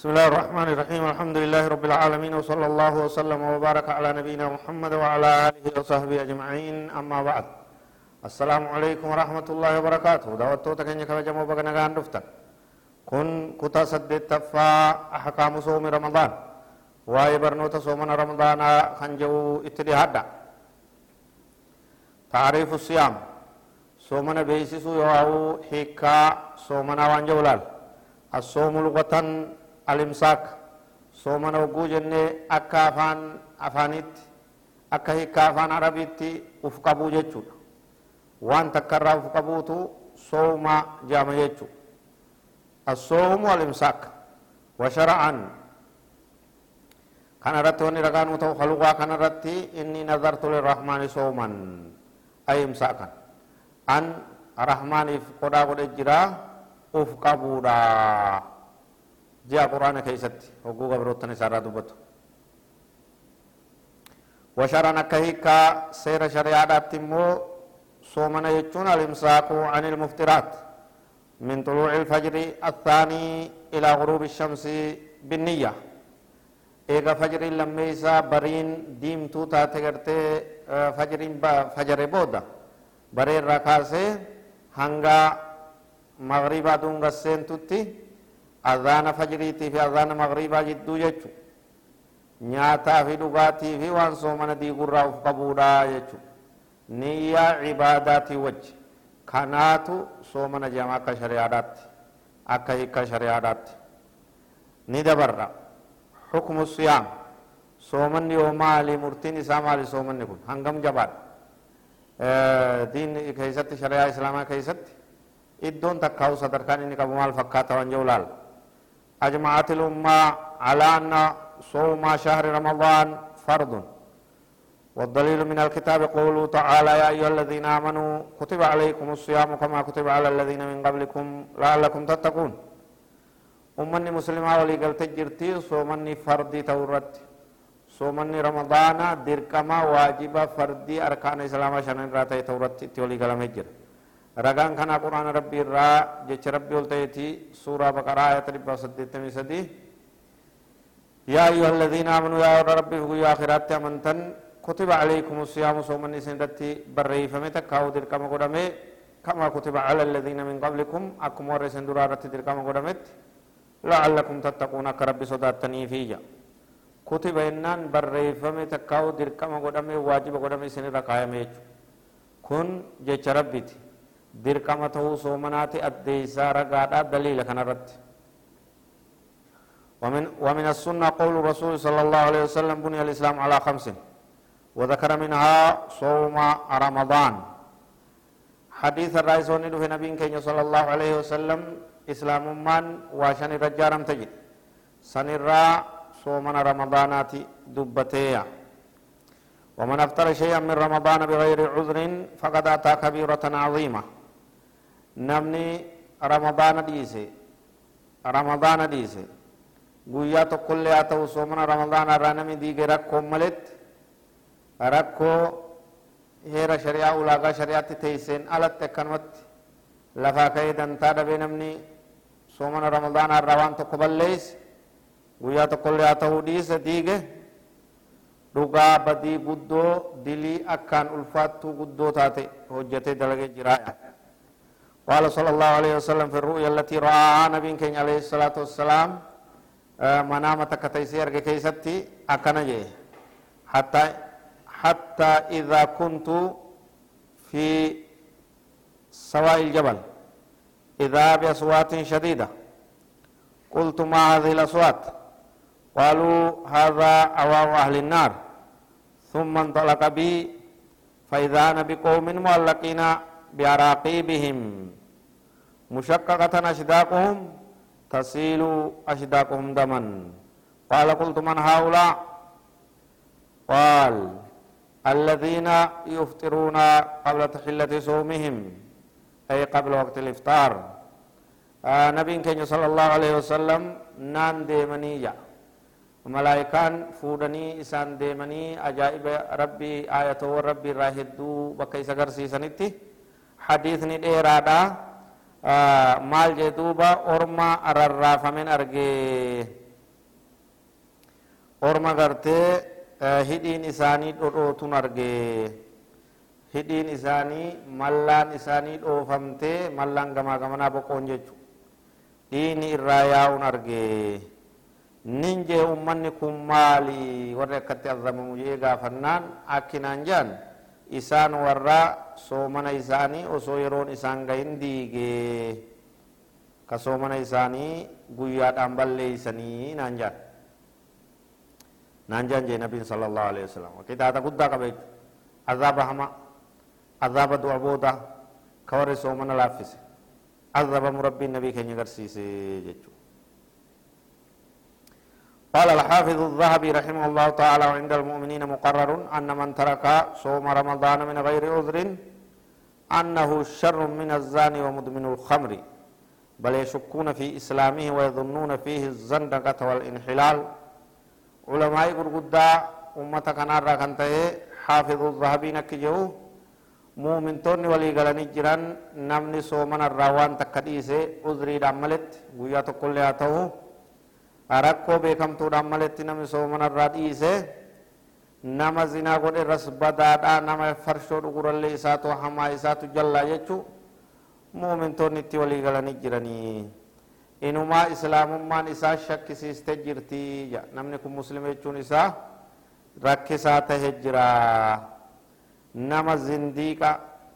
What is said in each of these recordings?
بسم الله الرحمن الرحيم. الحمد لله رب العالمين وصلى الله وسلم وبارك على نبينا محمد وعلى آله وصحبه أجمعين. أما بعد السلام عليكم ورحمة الله وبركاته. دعوتو تكني كبجمو بغنغان دفتن كن كتا سدت تفا أحكام صوم رمضان. واي برنوت صومنا رمضان خنجو اتدهادا تعريف الصيام. صومنا بيسسو يواو حكا صومنا وانجولال. الصوم لغة alimsaak soomana hogguu jennee akka afaan afaanitti akka hiika afaan arabiitti uf qabuu jechuudha waan takkarraa uf qabuutu sooma jaama jechuudha assoomu alimsaak washara'an kana irratti wanni ragaanuu ta'u halugaa kana irratti inni nazartu lirrahmaani sooman ayimsaakan an rahmani qodaa godhe jiraa uf qabuudha قبودا جاء قرآن كيست وقوغا بروتني سارا دبتو. وشرعا كهيكا سير شريعة تمو صومنا يجون الامساك عن المفترات. من طلوع الفجر الثاني إلى غروب الشمس بالنية. إيغا فجر لميسا برين ديم توتا تغرتي فجرين با فجر بودا. برين ركاسي هنگا مغربا دون غسين توتي. أذان فجريتي في أذان مغربا fi waan soomana diigurraa uf qabuudha jechu niyyaa cibaadaatii wajji kanaatu soomana jama akka shari'aadhaatti akka hiikka shari'aadhaatti ni dabarra xukmu siyaam soomanni yoo maali murtiin isaa maali soomanni kun hangam jabaadha diin keeysatti shari'aa islaamaa keeysatti iddoon takkaa'u sadarkaan inni qabu maal fakkaata waan jedhu laala أجمعت الأمة على أن صوم شهر رمضان فرض. والدليل من الكتاب قوله تعالى يا أيها الذين آمنوا كتب عليكم الصيام كما كتب على الذين من قبلكم لعلكم تتقون. أمني مسلمة ولي قلت جرتي صومني فردي تورت. صومني رمضان دركما واجب فردي أركان إسلام شنن راتي تورت تولي قلم جر ragaan kanaa quraana rabbii irraa jecha rabbii ol ta'eeti suuraa baqaraa ayata dhibba saddeettamii sadii yaa ayyuha alladhiina aamanuu yaa warra rabbiif guyyaa akhiraatti amantan kutiba alaykum siyaamu soomanni isin irratti barreeyfame takkaa'u dirqama godhame kama kutiba ala alladhiina min qablikum akkuma warra isin duraa irratti dirqama godhametti la'allakum tattaquun akka rabbi sodaattaniifi ija kutiba jennaan barreeffame takkaa'u dirqama godhame waajiba godhame isinirra kaayame jechu kun jecha rabbiiti تهو صومناتي أديسا رقادا دليل كان رت ومن ومن السنة قول الرسول صلى الله عليه وسلم بني الإسلام على خمس وذكر منها صوم رمضان حديث الرئيس ونده نبي كي صلى الله عليه وسلم إسلام من واشن رجارم تجد سنرى صوم رمضانات دبتيا ومن أفطر شيئا من رمضان بغير عذر فقد أتى كبيرة عظيمة نمني رمضان ديسي رمضان ديسي guyyaa tokkollee haa ta'u soomana ramadaana irraa namni diige rakkoo maletti rakkoo heera shari'aa ulaagaa shari'aatti teesseen alatti akkanumatti lafaa ka'ee dantaa dhabee namni soomana ramadaana irraa waan tokko balleeyse guyyaa tokkollee haa ta'uu dhiise diige dhugaa badii guddoo dilii akkaan ulfaattuu guddoo taate hojjetee dalagee jiraaya قال صلى الله عليه وسلم في الرؤيا التي رآها نبي كين عليه الصلاة والسلام منامة كتيسير كيستي أكنجي. حتى حتى إذا كنت في سواء الجبل إذا بأصوات شديدة. قلت ما هذه الأصوات؟ قالوا هذا أواء أهل النار. ثم انطلق بي فإذا أنا بقوم معلقين بأراقيبهم. مشققة أشداقهم تسيل أشداقهم دما. قال قلت من هؤلاء؟ قال الذين يفطرون قبل تحلة صومهم أي قبل وقت الإفطار. آه نبي كان صلى الله عليه وسلم نان ديمنية ملائكان فودني إسان ديمني أجائب ربي آية ربي راهدو بكي سقر سيسانيتي حديثني ديرادا maal jee duuba orma ararraafamen argee orma gartee hidhiin isaanii dhodhootun argee hidhiin isaanii mallaan isaanii dhoofamtee mallaan gamaa gamanaa boqoon jechu dhiini irraa yaa'uun argee nin jee ummanni kun maali warri akkatti azamamu jee gaafannaan akkinaan jaan isaan warra soomana isaanii osoo yeroon isaan gahin diigee ka soomana isaanii guyyaadhaan balleeysanii naan jaan naan jaan jee nabiin sala allahu alehi wasalam guddaa qaba jechu azaaba hama azaaba du'a booda ka warri soomana laaffise azabamu rabbiin nabii keenya agarsiise jechu قال الحافظ الذهبي رحمه الله تعالى عند المؤمنين مقرر أن من ترك صوم رمضان من غير عذر أنه شر من الزاني ومدمن الخمر. بل يشكون في إسلامه ويظنون فيه الزندقة والانحلال. علماء قرقدا أمة كان كانت حافظ الذهبي نكجو. مؤمن توني ولي قلني جران نمني صومنا الروان تكديسي عذري دعملت ويا تقول rakkoo beekamtuudhaan maletti namni soomanarraa dhiise nama zinaa godhe irras badaadhaa nama farshoo dhugurallee isaatu hamaa isaatu jallaa jechu muumintoonni itti walii galanii jiranii inumaa islaamummaan isaa shakkisiiste jirtii namni kun muslima jechuun isaa rakkisaa tahe jira nama zindiiqa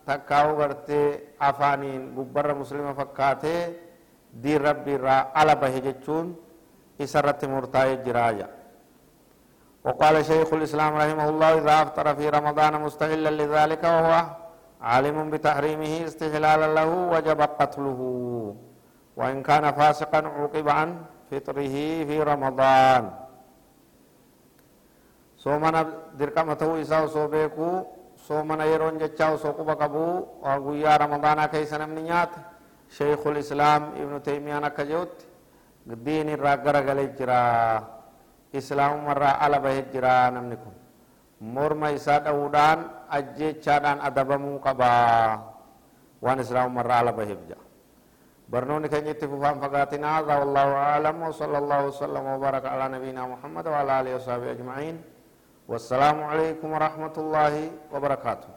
takkaa'u gartee afaaniin gubbarra muslima fakkaatee diin rabbiirraa ala bahe jechuun إسرت مرتاي جراجا وقال شيخ الإسلام رحمه الله إذا أفطر في رمضان مستهلا لذلك وهو عالم بتحريمه استهلالا له وجب قتله. وإن كان فاسقا عوقب عن فطره في رمضان. soomana dirqama ta'uu isaa osoo beekuu soomana yeroon jechaa osoo quba qabuu guyyaa ramadaanaa keessa namni nyaate sheeykul islaam ibnu teymiyaan akka jedhutti diin irraa garagalee jira islaamumarraa ala bahee jira namni kun morma isaa dha'uudhaan ajjeechaadhaan adabamuu qabaa waan islaamumarraa ala baheef jira برنوني كان يتفوفان فقاتنا هذا والله أعلم وصلى الله وسلم وبارك على نبينا محمد وعلى آله وصحبه أجمعين والسلام عليكم ورحمة الله وبركاته